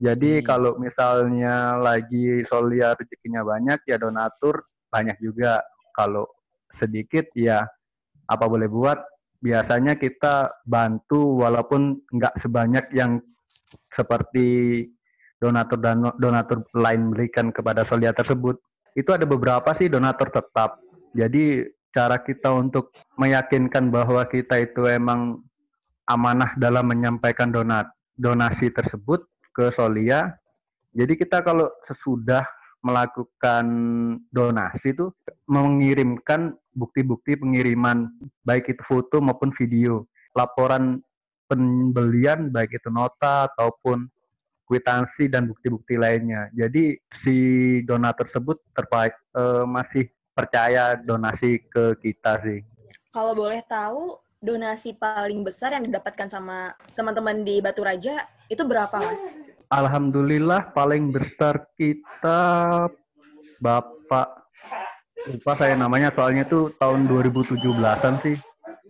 Jadi Hmm. kalau misalnya lagi solia rezekinya banyak ya donatur banyak juga. Kalau sedikit ya apa boleh buat biasanya kita bantu walaupun nggak sebanyak yang seperti donatur dan donatur lain berikan kepada solia tersebut itu ada beberapa sih donatur tetap. Jadi cara kita untuk meyakinkan bahwa kita itu emang amanah dalam menyampaikan donat donasi tersebut ke Solia. Jadi kita kalau sesudah melakukan donasi itu mengirimkan bukti-bukti pengiriman baik itu foto maupun video, laporan pembelian baik itu nota ataupun kwitansi dan bukti-bukti lainnya. Jadi si donatur tersebut terbaik eh, masih percaya donasi ke kita sih. Kalau boleh tahu, donasi paling besar yang didapatkan sama teman-teman di Batu Raja itu berapa, Mas? Alhamdulillah paling besar kita Bapak lupa saya namanya soalnya itu tahun 2017-an sih.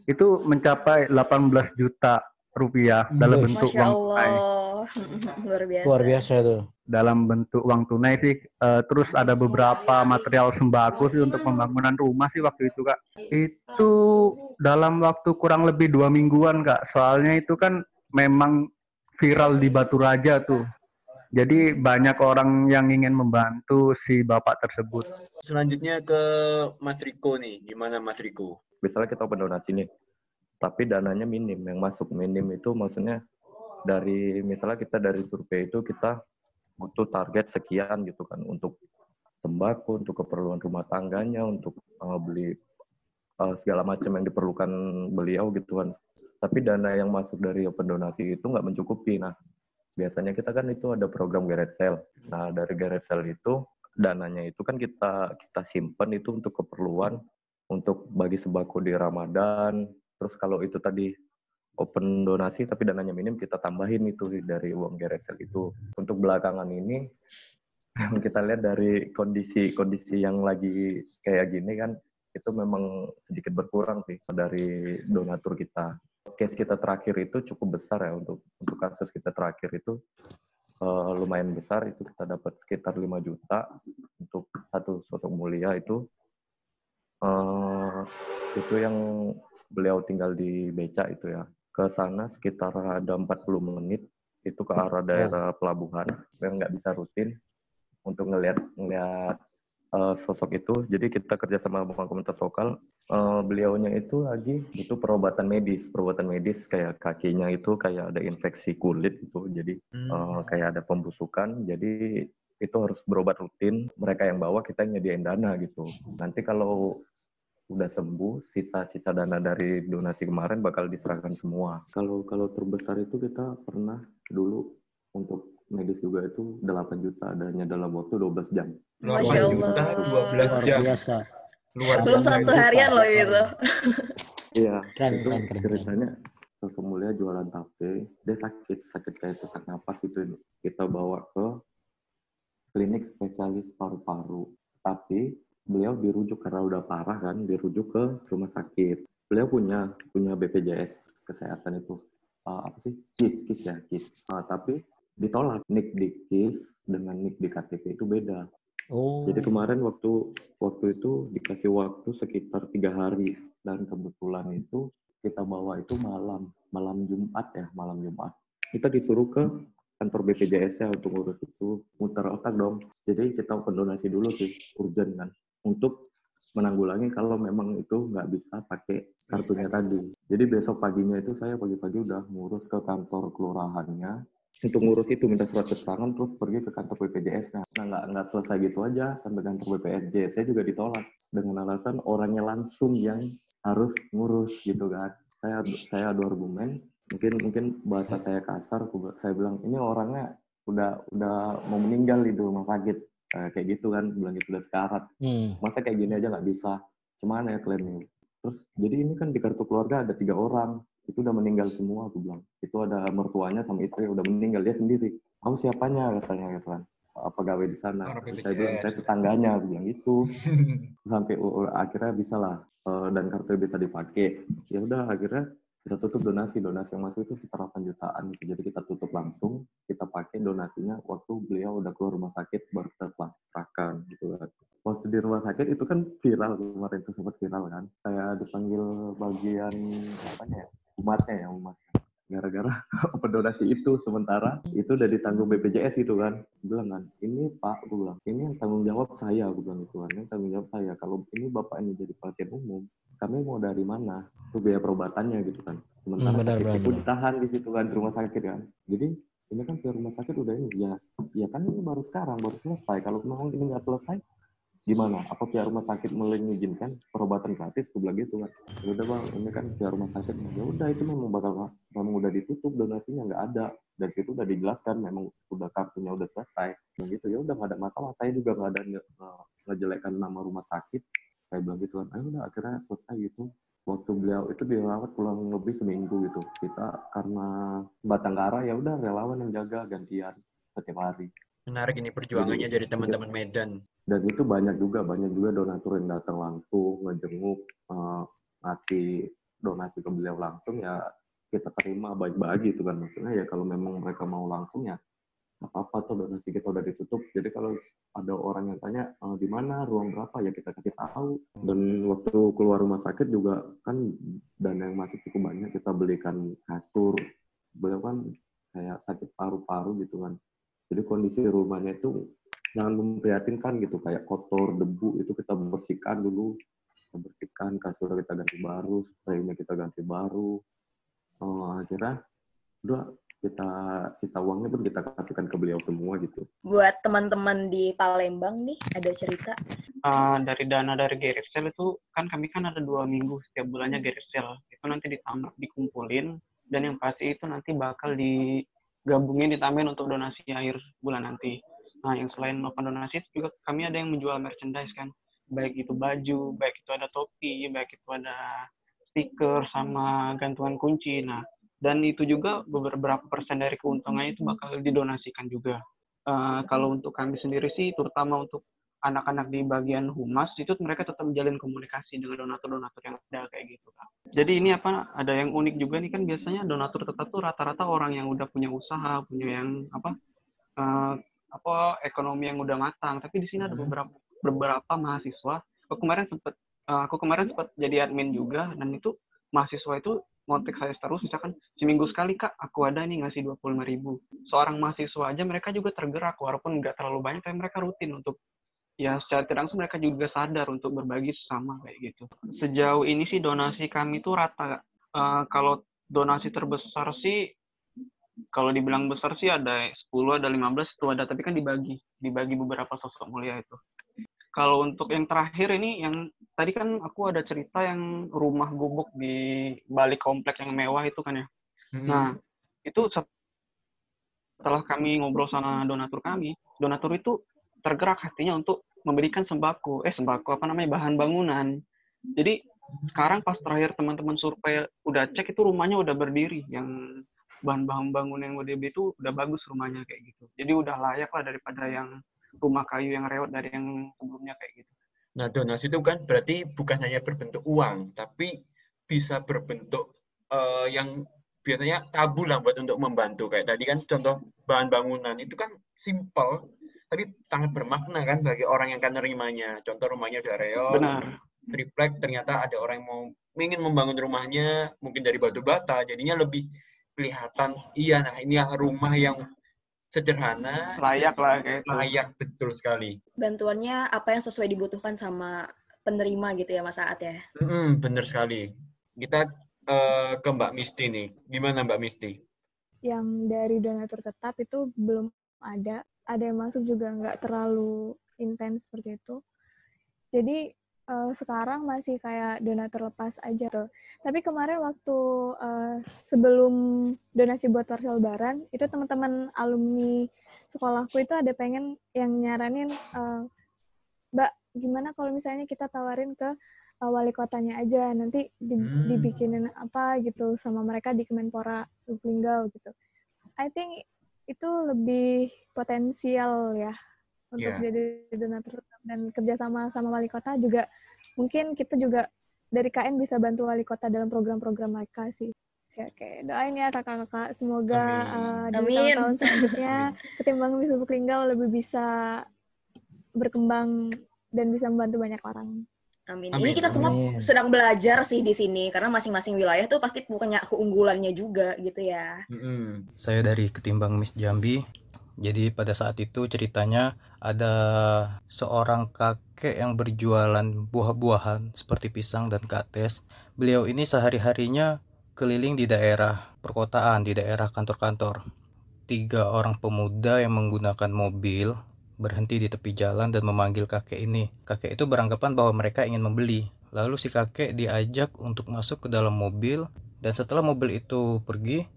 Itu mencapai 18 juta rupiah dalam Wih. bentuk Masya uang tunai. Allah. Luar biasa. Luar biasa tuh. Dalam bentuk uang tunai sih. Eh, terus ada beberapa material sembako sih untuk pembangunan rumah sih waktu itu kak. Itu dalam waktu kurang lebih dua mingguan kak. Soalnya itu kan memang viral di Batu Raja tuh. Jadi banyak orang yang ingin membantu si bapak tersebut. Selanjutnya ke Mas Riko nih. Gimana Mas Riko? misalnya kita open donasi nih, tapi dananya minim, yang masuk minim itu maksudnya dari misalnya kita dari survei itu kita butuh target sekian gitu kan untuk sembako, untuk keperluan rumah tangganya, untuk uh, beli uh, segala macam yang diperlukan beliau gitu kan. Tapi dana yang masuk dari open donasi itu nggak mencukupi. Nah, biasanya kita kan itu ada program garage sale. Nah, dari garage sale itu dananya itu kan kita kita simpan itu untuk keperluan untuk bagi sembako di Ramadan. Terus kalau itu tadi open donasi tapi dananya minim kita tambahin itu dari uang gereksel itu. Untuk belakangan ini kita lihat dari kondisi-kondisi yang lagi kayak gini kan itu memang sedikit berkurang sih dari donatur kita. Case kita terakhir itu cukup besar ya untuk untuk kasus kita terakhir itu eh, lumayan besar. Itu kita dapat sekitar 5 juta untuk satu sosok mulia itu. Eh itu yang beliau tinggal di Beca itu ya. Ke sana sekitar ada 40 menit itu ke arah daerah pelabuhan. Yang nggak bisa rutin untuk ngelihat ngelihat uh, sosok itu. Jadi kita kerja sama dengan komunitas lokal. Uh, beliaunya itu lagi itu perobatan medis, perobatan medis kayak kakinya itu kayak ada infeksi kulit gitu. Jadi uh, kayak ada pembusukan. Jadi itu harus berobat rutin. Mereka yang bawa kita yang nyediain dana gitu. Nanti kalau udah sembuh, sisa-sisa dana dari donasi kemarin bakal diserahkan semua. Kalau kalau terbesar itu kita pernah dulu untuk medis juga itu 8 juta adanya dalam waktu 12 jam. Luar Masya juta, Allah. 12 jam. biasa. Luar Belum satu harian loh itu. Iya, Keren, itu keren, keren, ceritanya sosok mulia jualan tape, dia sakit, sakit kayak sesak napas itu. Kita bawa ke klinik spesialis paru-paru. Tapi beliau dirujuk karena udah parah kan, dirujuk ke rumah sakit. Beliau punya punya BPJS kesehatan itu uh, apa sih? KIS, KIS ya, KIS. Uh, tapi ditolak nik di KIS dengan nik di KTP itu beda. Oh. Jadi kemarin waktu waktu itu dikasih waktu sekitar tiga hari dan kebetulan itu kita bawa itu malam malam Jumat ya malam Jumat. Kita disuruh ke kantor BPJS ya untuk ngurus itu muter otak dong. Jadi kita open donasi dulu sih urgent kan untuk menanggulangi kalau memang itu nggak bisa pakai kartunya tadi. Jadi besok paginya itu saya pagi-pagi udah ngurus ke kantor kelurahannya untuk ngurus itu minta surat keterangan terus pergi ke kantor BPJS. Nah nah, nggak nggak selesai gitu aja sampai kantor BPJS. Saya juga ditolak dengan alasan orangnya langsung yang harus ngurus gitu kan. Saya saya adu argumen mungkin mungkin bahasa saya kasar saya bilang ini orangnya udah udah mau meninggal di rumah sakit. Eh, kayak gitu kan bilang gitu udah sekarat. Hmm. masa kayak gini aja nggak bisa? Cuman ya klaimnya. Terus jadi ini kan di kartu keluarga ada tiga orang itu udah meninggal semua aku bilang. Itu ada mertuanya sama istri udah meninggal dia sendiri. Kamu siapanya? Katanya gitu kan. Apa gawe di sana? Saya bilang saya tetangganya aku bilang gitu. Sampai uh, akhirnya bisa lah uh, dan kartu bisa dipakai. Ya udah akhirnya kita tutup donasi. Donasi yang masuk itu sekitar 8 jutaan gitu. jadi kita tutup langsung kita pakai donasinya waktu beliau udah keluar rumah sakit baru kita serahkan gitu kan. Waktu di rumah sakit itu kan viral kemarin itu sempat viral kan. Saya dipanggil bagian apanya ya umatnya ya umatnya. Gara-gara pendonasi itu sementara itu udah ditanggung BPJS itu kan. Bilang kan ini Pak gue bilang ini yang tanggung jawab saya gue bilang itu kan. Ini tanggung jawab saya. Kalau ini Bapak ini jadi pasien umum kami mau dari mana? Itu biaya perobatannya gitu kan. Sementara Hmm, benar, sakit benar, ditahan di situ kan di rumah sakit kan. Jadi ini kan pihak rumah sakit udah ini. Ya ya kan ini baru sekarang baru selesai. Kalau memang ini nggak selesai gimana? Apa pihak rumah sakit mengizinkan perobatan gratis? Gue bilang gitu kan ya udah bang ini kan pihak rumah sakit. Ya udah itu memang bakal memang udah ditutup donasinya nggak ada. Dan situ udah dijelaskan memang udah kartunya udah selesai. Dan gitu. Ya udah nggak ada masalah. Saya juga nggak ada nge- nge- ngejelekkan nama rumah sakit. Saya bilang gitu kan ayo udah akhirnya selesai gitu. Waktu beliau itu dirawat pulang lebih seminggu gitu. Kita karena Batangkara ya udah relawan yang jaga gantian setiap hari Menarik ini perjuangannya Jadi, dari teman-teman Medan. dan itu banyak juga banyak juga donatur yang datang langsung ngejenguk ngasih donasi ke beliau langsung ya kita terima baik-baik gitu kan. Maksudnya ya kalau memang mereka mau langsung ya apa-apa tuh donasi kita udah ditutup. Jadi kalau ada orang yang tanya "Eh, di mana ruang berapa? Ya kita kasih tahu. Dan waktu keluar rumah sakit juga kan dana yang masih cukup banyak kita belikan kasur. Beliau kan kayak sakit paru-paru gitu kan jadi kondisi rumahnya itu jangan memprihatinkan gitu kayak kotor debu itu kita bersihkan dulu. Kita bersihkan kasur kita ganti baru spraynya kita ganti baru. Oh, akhirnya udah kita sisa uangnya pun kita kasihkan ke beliau semua gitu. Buat teman-teman di Palembang nih, ada cerita. Eh, dari dana dari Garage Sale itu kan kami kan ada dua minggu setiap bulannya Garage Sale itu nanti ditambah dikumpulin dan yang pasti itu nanti bakal digabungin ditambahin untuk donasi akhir bulan nanti. Nah yang selain melakukan donasi juga kami ada yang menjual merchandise kan baik itu baju, baik itu ada topi, baik itu ada stiker sama gantungan kunci. Nah dan itu juga beberapa persen dari keuntungannya itu bakal didonasikan juga. Eh, kalau untuk kami sendiri sih, terutama untuk anak-anak di bagian humas itu mereka tetap menjalin komunikasi dengan donatur-donatur yang ada kayak gitu kan. Jadi ini apa ada yang unik juga nih kan biasanya donatur tetap tuh rata-rata orang yang udah punya usaha, punya yang apa eh, apa ekonomi yang udah matang. Tapi di sini ada beberapa beberapa mahasiswa. Aku kemarin sempat eh, aku kemarin sempat jadi admin juga dan itu mahasiswa itu kontak saya terus misalkan seminggu sekali kak aku ada nih ngasih dua puluh ribu seorang mahasiswa aja mereka juga tergerak walaupun nggak terlalu banyak tapi mereka rutin untuk ya secara tidak langsung mereka juga sadar untuk berbagi sesama kayak gitu. Sejauh ini sih donasi kami itu rata. Uh, kalau donasi terbesar sih kalau dibilang besar sih ada 10, ada 15 itu ada, tapi kan dibagi, dibagi beberapa sosok mulia itu. Kalau untuk yang terakhir ini, yang tadi kan aku ada cerita yang rumah gubuk di balik komplek yang mewah itu kan ya. Hmm. Nah, itu setelah kami ngobrol sama donatur kami, donatur itu tergerak hatinya untuk memberikan sembako, eh sembako apa namanya bahan bangunan. Jadi sekarang pas terakhir teman-teman survei udah cek itu rumahnya udah berdiri, yang bahan-bahan bangunan yang udah itu udah bagus rumahnya kayak gitu. Jadi udah layak lah daripada yang rumah kayu yang rewet dari yang sebelumnya kayak gitu. Nah donasi itu kan berarti bukan hanya berbentuk uang, tapi bisa berbentuk uh, yang biasanya tabu lah buat untuk membantu kayak tadi kan contoh bahan bangunan itu kan simple tapi sangat bermakna kan bagi orang yang akan nerimanya. Contoh rumahnya udah reot, Benar. triplek, ternyata ada orang yang mau ingin membangun rumahnya mungkin dari batu bata, jadinya lebih kelihatan iya nah ini rumah yang sederhana layak lah kayak itu. layak betul sekali bantuannya apa yang sesuai dibutuhkan sama penerima gitu ya Mas Aat ya mm, bener sekali kita uh, ke Mbak Misti nih gimana Mbak Misti yang dari donatur tetap itu belum ada ada yang masuk juga nggak terlalu intens seperti itu. Jadi uh, sekarang masih kayak donatur lepas aja tuh. Tapi kemarin waktu uh, sebelum donasi buat parcel lebaran, itu teman-teman alumni sekolahku itu ada pengen yang nyaranin, uh, Mbak, gimana kalau misalnya kita tawarin ke uh, wali kotanya aja, nanti di, hmm. dibikinin apa gitu sama mereka di Kemenpora Lublinggau gitu. I think itu lebih potensial ya untuk yeah. jadi donatur dan kerjasama sama wali kota juga mungkin kita juga dari KN bisa bantu wali kota dalam program-program mereka sih. Oke, oke. Doain ya kakak-kakak. Semoga uh, di tahun-tahun selanjutnya ketimbang bisa Linggau lebih bisa berkembang dan bisa membantu banyak orang. Amin. Amin. Ini kita semua Amin. sedang belajar sih di sini karena masing-masing wilayah tuh pasti punya keunggulannya juga gitu ya. Mm-hmm. Saya dari Ketimbang Miss Jambi. Jadi pada saat itu ceritanya ada seorang kakek yang berjualan buah-buahan seperti pisang dan kates. Beliau ini sehari-harinya keliling di daerah perkotaan, di daerah kantor-kantor. Tiga orang pemuda yang menggunakan mobil berhenti di tepi jalan dan memanggil kakek ini. Kakek itu beranggapan bahwa mereka ingin membeli. Lalu si kakek diajak untuk masuk ke dalam mobil dan setelah mobil itu pergi,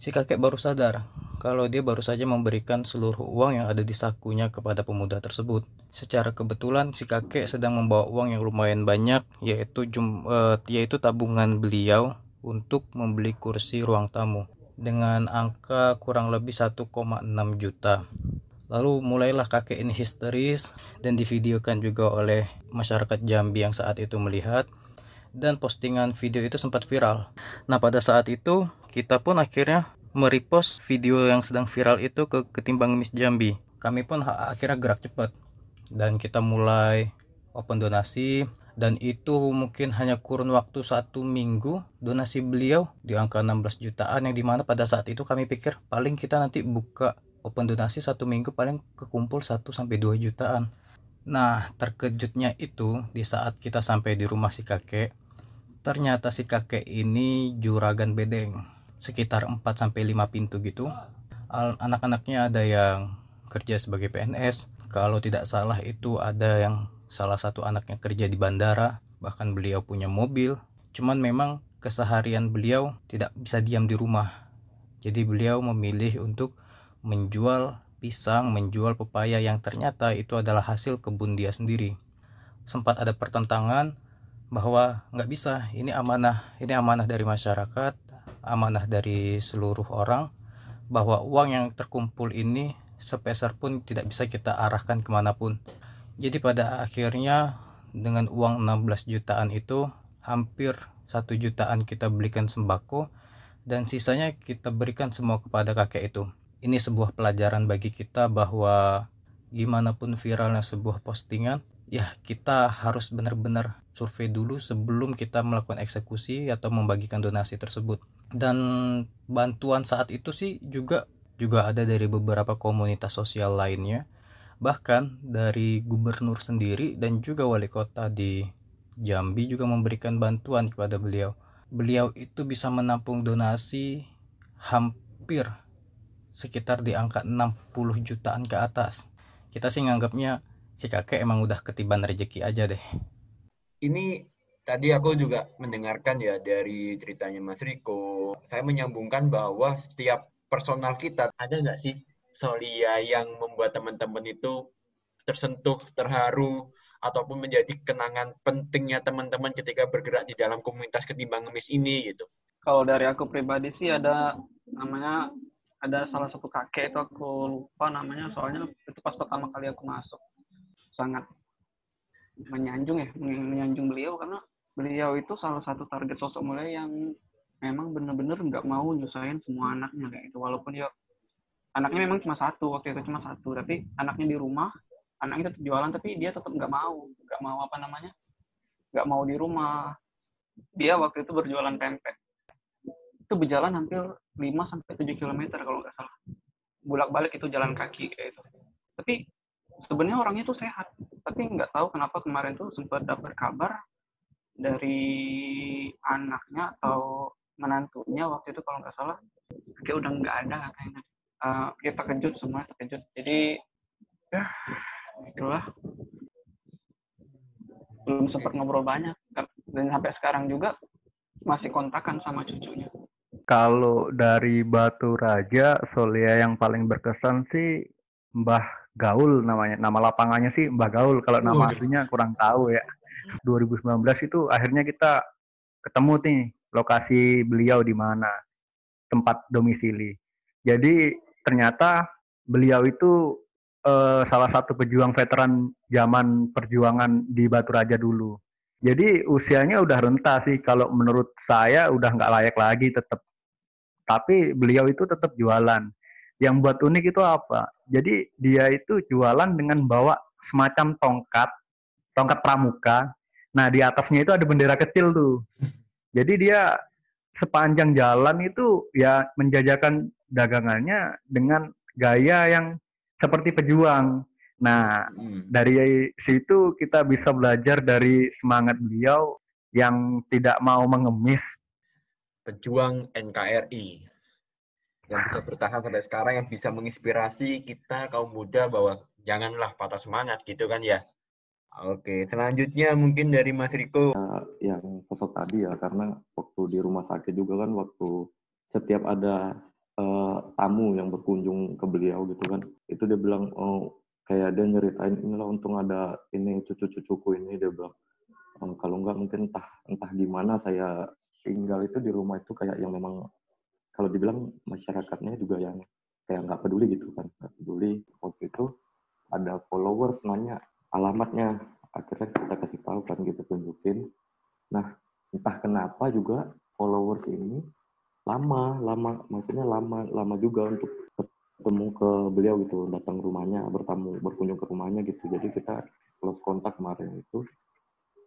si kakek baru sadar kalau dia baru saja memberikan seluruh uang yang ada di sakunya kepada pemuda tersebut. Secara kebetulan si kakek sedang membawa uang yang lumayan banyak yaitu jum, uh, yaitu tabungan beliau untuk membeli kursi ruang tamu dengan angka kurang lebih 1,6 juta. Lalu mulailah kakek ini histeris dan divideokan juga oleh masyarakat Jambi yang saat itu melihat dan postingan video itu sempat viral. Nah pada saat itu kita pun akhirnya merepost video yang sedang viral itu ke ketimbang Miss Jambi. Kami pun akhirnya gerak cepat dan kita mulai open donasi dan itu mungkin hanya kurun waktu satu minggu donasi beliau di angka 16 jutaan yang di mana pada saat itu kami pikir paling kita nanti buka open donasi satu minggu paling kekumpul 1 sampai 2 jutaan. Nah, terkejutnya itu di saat kita sampai di rumah si kakek, ternyata si kakek ini juragan bedeng, sekitar 4 sampai 5 pintu gitu. Anak-anaknya ada yang kerja sebagai PNS, kalau tidak salah itu ada yang salah satu anaknya kerja di bandara, bahkan beliau punya mobil. Cuman memang keseharian beliau tidak bisa diam di rumah. Jadi beliau memilih untuk menjual pisang, menjual pepaya yang ternyata itu adalah hasil kebun dia sendiri. Sempat ada pertentangan bahwa nggak bisa, ini amanah, ini amanah dari masyarakat, amanah dari seluruh orang, bahwa uang yang terkumpul ini sepeser pun tidak bisa kita arahkan ke mana pun. Jadi pada akhirnya dengan uang 16 jutaan itu hampir satu jutaan kita belikan sembako dan sisanya kita berikan semua kepada kakek itu ini sebuah pelajaran bagi kita bahwa gimana pun viralnya sebuah postingan ya kita harus benar-benar survei dulu sebelum kita melakukan eksekusi atau membagikan donasi tersebut dan bantuan saat itu sih juga juga ada dari beberapa komunitas sosial lainnya Bahkan dari gubernur sendiri dan juga wali kota di Jambi juga memberikan bantuan kepada beliau. Beliau itu bisa menampung donasi hampir sekitar di angka 60 jutaan ke atas. Kita sih nganggapnya si kakek emang udah ketiban rezeki aja deh. Ini tadi aku juga mendengarkan ya dari ceritanya Mas Riko. Saya menyambungkan bahwa setiap personal kita ada nggak sih Solia yang membuat teman-teman itu tersentuh, terharu, ataupun menjadi kenangan pentingnya teman-teman ketika bergerak di dalam komunitas ketimbang ngemis ini gitu? Kalau dari aku pribadi sih ada namanya ada salah satu kakek itu aku lupa namanya soalnya itu pas pertama kali aku masuk. Sangat menyanjung ya menyanjung beliau karena beliau itu salah satu target sosok mulia yang memang benar-benar nggak mau nyusahin semua anaknya kayak itu walaupun ya anaknya memang cuma satu waktu itu cuma satu tapi anaknya di rumah anaknya tetap jualan tapi dia tetap nggak mau nggak mau apa namanya nggak mau di rumah. Dia waktu itu berjualan pempek itu berjalan hampir 5 sampai tujuh kilometer kalau nggak salah. Bolak-balik itu jalan kaki kayak itu tapi sebenarnya orangnya itu sehat. Tapi nggak tahu kenapa kemarin tuh sempat dapat kabar dari anaknya atau menantunya waktu itu kalau nggak salah kayak udah nggak ada katanya. Uh, kita kejut semua terkejut. Jadi ya itulah. Belum sempat ngobrol banyak. Dan sampai sekarang juga masih kontakan sama cucunya kalau dari Batu Raja Solia yang paling berkesan sih Mbah Gaul namanya nama lapangannya sih Mbah Gaul kalau nama aslinya kurang tahu ya 2019 itu akhirnya kita ketemu nih lokasi beliau di mana tempat domisili. Jadi ternyata beliau itu eh, salah satu pejuang veteran zaman perjuangan di Batu Raja dulu. Jadi usianya udah renta sih kalau menurut saya udah nggak layak lagi tetap. Tapi beliau itu tetap jualan. Yang buat unik itu apa? Jadi dia itu jualan dengan bawa semacam tongkat, tongkat pramuka. Nah di atasnya itu ada bendera kecil tuh. Jadi dia sepanjang jalan itu ya menjajakan dagangannya dengan gaya yang seperti pejuang. Nah, hmm. dari situ kita bisa belajar dari semangat beliau yang tidak mau mengemis. Pejuang NKRI yang bisa bertahan sampai sekarang, yang bisa menginspirasi kita kaum muda bahwa janganlah patah semangat gitu kan ya. Oke, selanjutnya mungkin dari Mas Riko. Uh, yang sosok tadi ya, karena waktu di rumah sakit juga kan waktu setiap ada uh, tamu yang berkunjung ke beliau gitu kan itu dia bilang oh kayak dia nyeritain inilah untung ada ini cucu-cucuku ini dia bilang oh, kalau enggak mungkin entah entah gimana saya tinggal itu di rumah itu kayak yang memang kalau dibilang masyarakatnya juga yang kayak nggak peduli gitu kan nggak peduli. Waktu itu ada followers nanya alamatnya akhirnya kita kasih tahu kan gitu tunjukin. Nah entah kenapa juga followers ini lama lama maksudnya lama lama juga untuk ketemu ke beliau gitu datang rumahnya bertamu berkunjung ke rumahnya gitu. Jadi kita close kontak kemarin itu.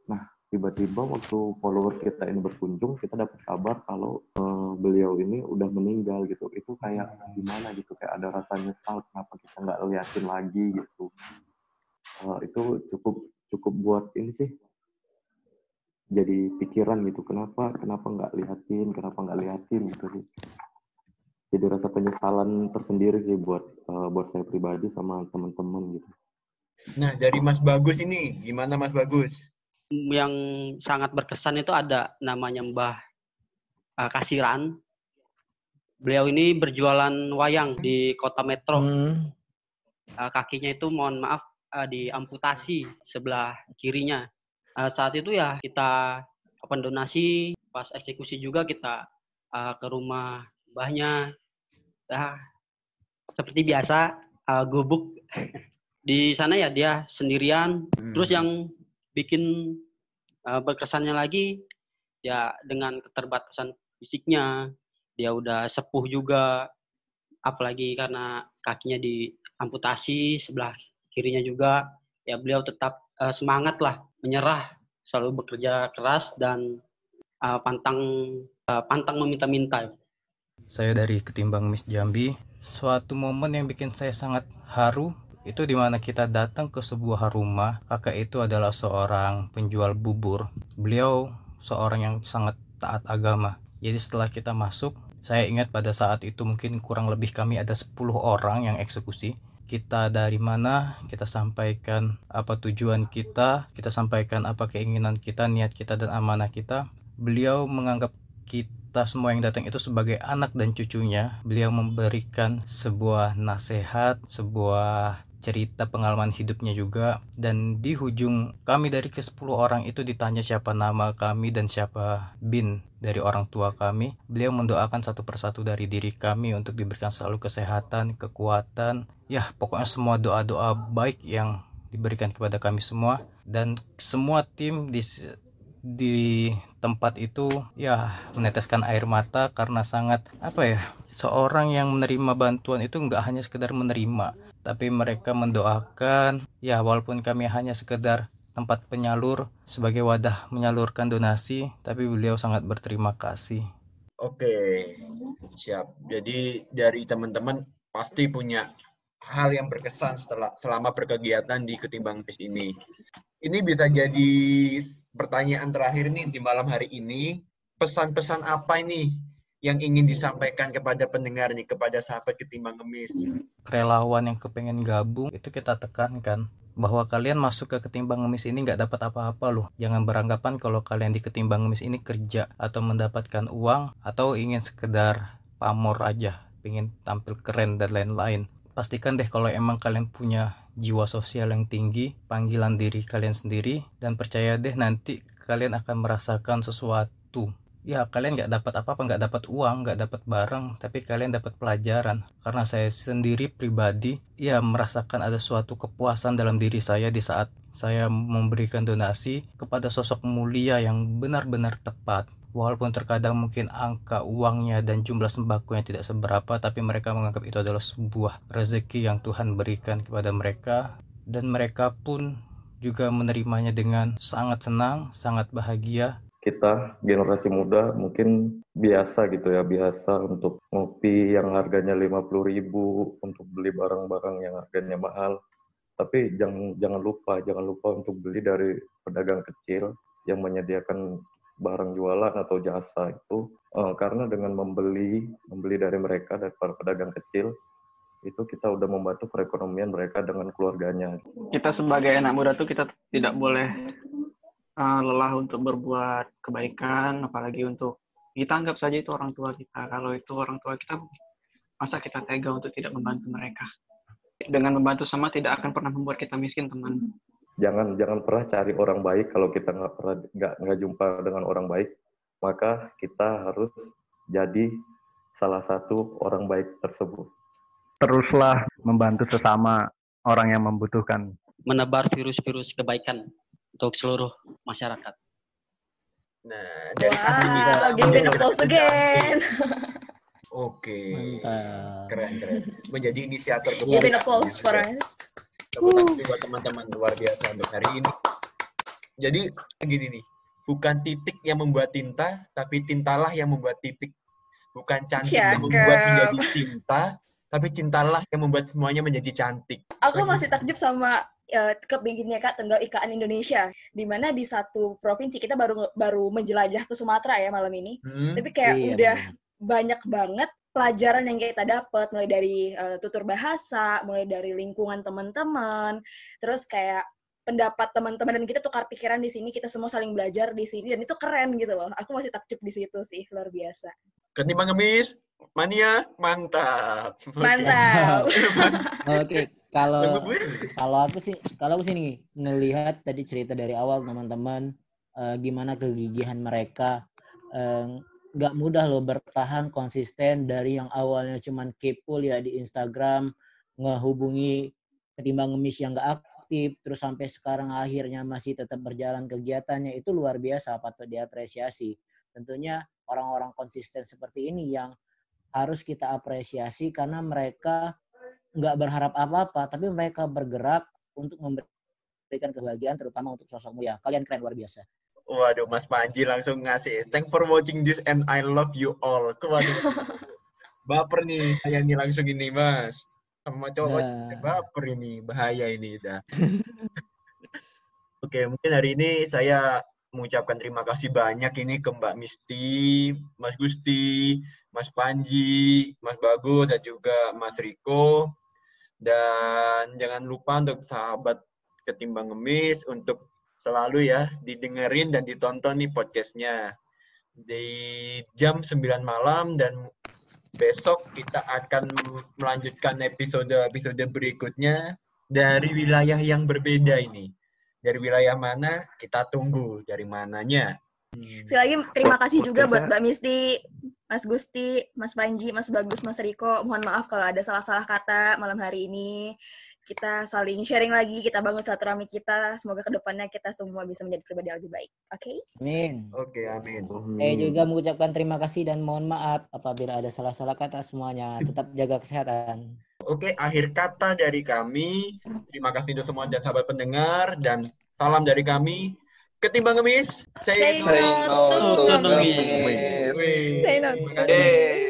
Nah tiba-tiba waktu followers kita ini berkunjung kita dapat kabar kalau uh, beliau ini udah meninggal gitu. Itu kayak gimana gitu? Kayak ada rasa nyesal kenapa kita nggak liatin lagi gitu. Uh, itu cukup cukup buat ini sih. Jadi pikiran gitu kenapa kenapa nggak liatin kenapa nggak liatin gitu sih. Jadi rasa penyesalan tersendiri sih buat uh, buat saya pribadi sama teman-teman gitu. Nah dari Mas Bagus ini gimana Mas Bagus yang sangat berkesan itu ada namanya Mbah uh, Kasiran. Beliau ini berjualan wayang di kota Metro. Hmm. uh, kakinya itu mohon maaf uh, diamputasi sebelah kirinya. Uh, saat itu ya kita open donasi pas eksekusi juga kita uh, ke rumah mbahnya. Nah, seperti biasa uh, gubuk. Di sana ya dia sendirian. Hmm. terus yang bikin uh, berkesannya lagi ya dengan keterbatasan fisiknya dia udah sepuh juga apalagi karena kakinya diamputasi sebelah kirinya juga ya beliau tetap uh, semangat lah menyerah, selalu bekerja keras dan uh, pantang uh, pantang meminta-minta. Saya dari Ketimbang Miss Jambi, suatu momen yang bikin saya sangat haru itu di mana kita datang ke sebuah rumah. Kakek itu adalah seorang penjual bubur. Beliau seorang yang sangat taat agama. Jadi setelah kita masuk saya ingat pada saat itu mungkin kurang lebih kami ada 10 orang yang eksekusi. Kita dari mana, kita sampaikan apa tujuan kita, kita sampaikan apa keinginan kita, niat kita dan amanah kita. Beliau menganggap kita semua yang datang itu sebagai anak dan cucunya. Beliau memberikan sebuah nasihat, sebuah cerita pengalaman hidupnya juga. Dan di hujung kami dari ke 10 orang itu ditanya siapa nama kami dan siapa bin dari orang tua kami. Beliau mendoakan satu persatu dari diri kami untuk diberikan selalu kesehatan kekuatan. Ya pokoknya semua doa-doa baik yang diberikan kepada kami semua. Dan semua tim di di tempat itu ya meneteskan air mata karena sangat apa ya seorang yang menerima bantuan itu nggak hanya sekedar menerima tapi mereka mendoakan ya walaupun kami hanya sekedar tempat penyalur sebagai wadah menyalurkan donasi tapi beliau sangat berterima kasih. Oke siap. Jadi dari teman-teman pasti punya hal yang berkesan setelah selama berkegiatan di ketimbang pis ini. Ini bisa jadi pertanyaan terakhir nih di malam hari ini. Pesan-pesan apa ini yang ingin disampaikan kepada pendengar nih, kepada sahabat ketimbang ngemis? Relawan yang kepengen gabung itu kita tekankan bahwa kalian masuk ke ketimbang ngemis ini nggak dapat apa-apa loh. Jangan beranggapan kalau kalian di ketimbang ngemis ini kerja atau mendapatkan uang atau ingin sekedar pamor aja, ingin tampil keren dan lain-lain. Pastikan deh kalau emang kalian punya jiwa sosial yang tinggi, panggilan diri kalian sendiri, dan percaya deh nanti kalian akan merasakan sesuatu ya kalian nggak dapat apa-apa nggak dapat uang nggak dapat barang tapi kalian dapat pelajaran. Karena saya sendiri pribadi ya merasakan ada suatu kepuasan dalam diri saya di saat saya memberikan donasi kepada sosok mulia yang benar-benar tepat. Walaupun terkadang mungkin angka uangnya dan jumlah sembako yang tidak seberapa tapi mereka menganggap itu adalah sebuah rezeki yang Tuhan berikan kepada mereka. Dan mereka pun juga menerimanya dengan sangat senang, sangat bahagia kita generasi muda mungkin biasa gitu ya biasa untuk ngopi yang harganya lima puluh ribu untuk beli barang-barang yang harganya mahal tapi jangan jangan lupa jangan lupa untuk beli dari pedagang kecil yang menyediakan barang jualan atau jasa itu uh, karena dengan membeli membeli dari mereka dari para pedagang kecil itu kita udah membantu perekonomian mereka dengan keluarganya. Kita sebagai anak muda tuh kita tidak boleh uh, lelah untuk berbuat kebaikan, apalagi untuk kita anggap saja itu orang tua kita. Kalau itu orang tua kita, masa kita tega untuk tidak membantu mereka? Dengan membantu sama tidak akan pernah membuat kita miskin, teman. Jangan jangan pernah cari orang baik kalau kita nggak pernah nggak nggak jumpa dengan orang baik, maka kita harus jadi salah satu orang baik tersebut. Teruslah membantu sesama orang yang membutuhkan. Menebar virus-virus kebaikan untuk seluruh masyarakat. Nah, dari wow, it applause again. Oke. Keren, keren. Menjadi inisiator kebaikan. Give it applause for us. Tepuk buat teman-teman luar biasa untuk hari ini. Jadi gini nih, bukan titik yang membuat tinta, tapi tintalah yang membuat titik. Bukan cantik Cakep. yang membuat menjadi cinta, tapi cintalah yang membuat semuanya menjadi cantik. Aku masih takjub sama uh, kebinginnya Kak Tunggal Ikaan Indonesia, di mana di satu provinsi kita baru baru menjelajah ke Sumatera ya malam ini, hmm, tapi kayak iya, udah bener. banyak banget pelajaran yang kita dapat mulai dari uh, tutur bahasa, mulai dari lingkungan teman-teman, terus kayak pendapat teman-teman dan kita tukar pikiran di sini, kita semua saling belajar di sini dan itu keren gitu loh. Aku masih takjub di situ sih, luar biasa. Ketimbang ngemis, mania, mantap. Mantap. Oke, okay. kalau kalau aku sih kalau aku sih nih ngelihat tadi cerita dari awal teman-teman uh, gimana kegigihan mereka uh, nggak mudah loh bertahan konsisten dari yang awalnya cuman kepo ya di Instagram ngehubungi ketimbang ngemis yang nggak aktif terus sampai sekarang akhirnya masih tetap berjalan kegiatannya itu luar biasa patut diapresiasi. Tentunya orang-orang konsisten seperti ini yang harus kita apresiasi karena mereka nggak berharap apa-apa tapi mereka bergerak untuk memberikan kebahagiaan terutama untuk sosok mulia kalian keren luar biasa Waduh, Mas Panji langsung ngasih. Thank for watching this and I love you all. Waduh. Baper nih saya nih langsung ini, Mas. sama cowok Nah. baper ini bahaya ini dah oke mungkin hari ini saya mengucapkan terima kasih banyak ini ke Mbak Misti, Mas Gusti, Mas Panji, Mas Bagus dan juga Mas Riko dan jangan lupa untuk sahabat ketimbang ngemis untuk selalu ya didengerin dan ditonton nih podcastnya di jam 9 malam dan besok kita akan melanjutkan episode-episode berikutnya dari wilayah yang berbeda ini. Dari wilayah mana kita tunggu dari mananya. Sekali lagi terima kasih juga buat Mbak Misti, Mas Gusti, Mas Panji, Mas Bagus, Mas Riko. Mohon maaf kalau ada salah-salah kata malam hari ini. Kita saling sharing lagi, kita bangun silaturahmi kita. Semoga ke depannya kita semua bisa menjadi pribadi yang lebih baik. Oke? Amin. Oke, amin. Saya juga mengucapkan terima kasih dan mohon maaf apabila ada salah-salah kata semuanya. Tetap jaga kesehatan. Oke, akhir kata dari kami. Terima kasih untuk semua dan sahabat pendengar dan salam dari kami. Ketimbang ngemis, Say say no to no to ngemis. ngemis. Say no to kasih.